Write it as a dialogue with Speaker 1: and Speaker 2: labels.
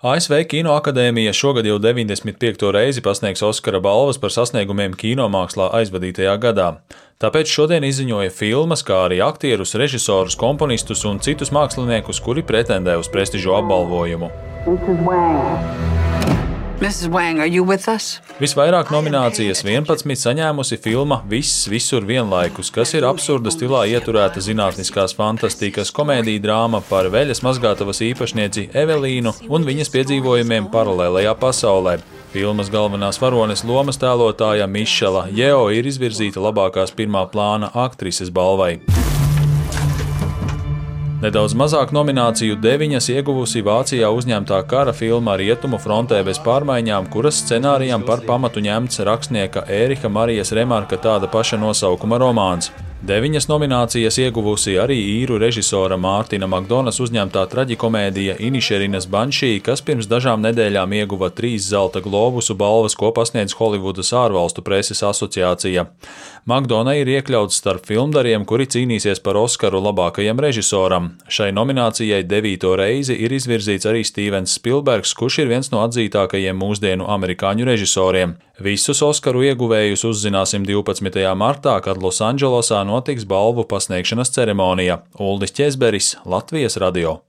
Speaker 1: ASV Kino akadēmija šogad jau 95. reizi pasniegs Oskara balvas par sasniegumiem kinomākslā aizvadītajā gadā. Tāpēc šodien izziņoja filmas, kā arī aktierus, režisorus, komponistus un citus māksliniekus, kuri pretendē uz prestižu apbalvojumu.
Speaker 2: Mrs. Wang, are you with us?
Speaker 1: Visvairāk nominācijas 11 saņēmusi filma Viss visur vienlaikus, kas ir absurda stilā ieturēta zinātniskās fantastikas komēdija drāma par veļas mazgātavas īpašnieci Evelīnu un viņas piedzīvojumiem paralēlajā pasaulē. Filmas galvenās varones lomas tēlotāja Mišela Jeo ir izvirzīta labākās pirmā plāna aktrises balvai. Nedaudz mazāk nomināciju deviņas ieguvusi Vācijā uzņemtā kara filma Rietumu frontē bez pārmaiņām, kuras scenārijam par pamatu ņemts rakstnieka Ērika Marijas Remarka tāda paša nosaukuma romāns. Deviņas nominācijas ieguvusi arī īru režisora Mārtiņa Makdonas uzņemtā traģikomēdija Inišerinas Banšī, kas pirms dažām nedēļām ieguva trīs zelta globusu balvas, ko pasniedz Holivudas ārvalstu preses asociācija. Makdona ir iekļauts starp filmdariem, kuri cīnīsies par Oskaru labākajam režisoram. Šai nominācijai devīto reizi ir izvirzīts arī Stevens Spilbergs, kurš ir viens no atzītākajiem mūsdienu amerikāņu režisoriem. Visus Oskaru ieguvējus uzzināsim 12. martā, kad Losandželosā notiks balvu pasniegšanas ceremonija. Uldis Česberis, Latvijas radio.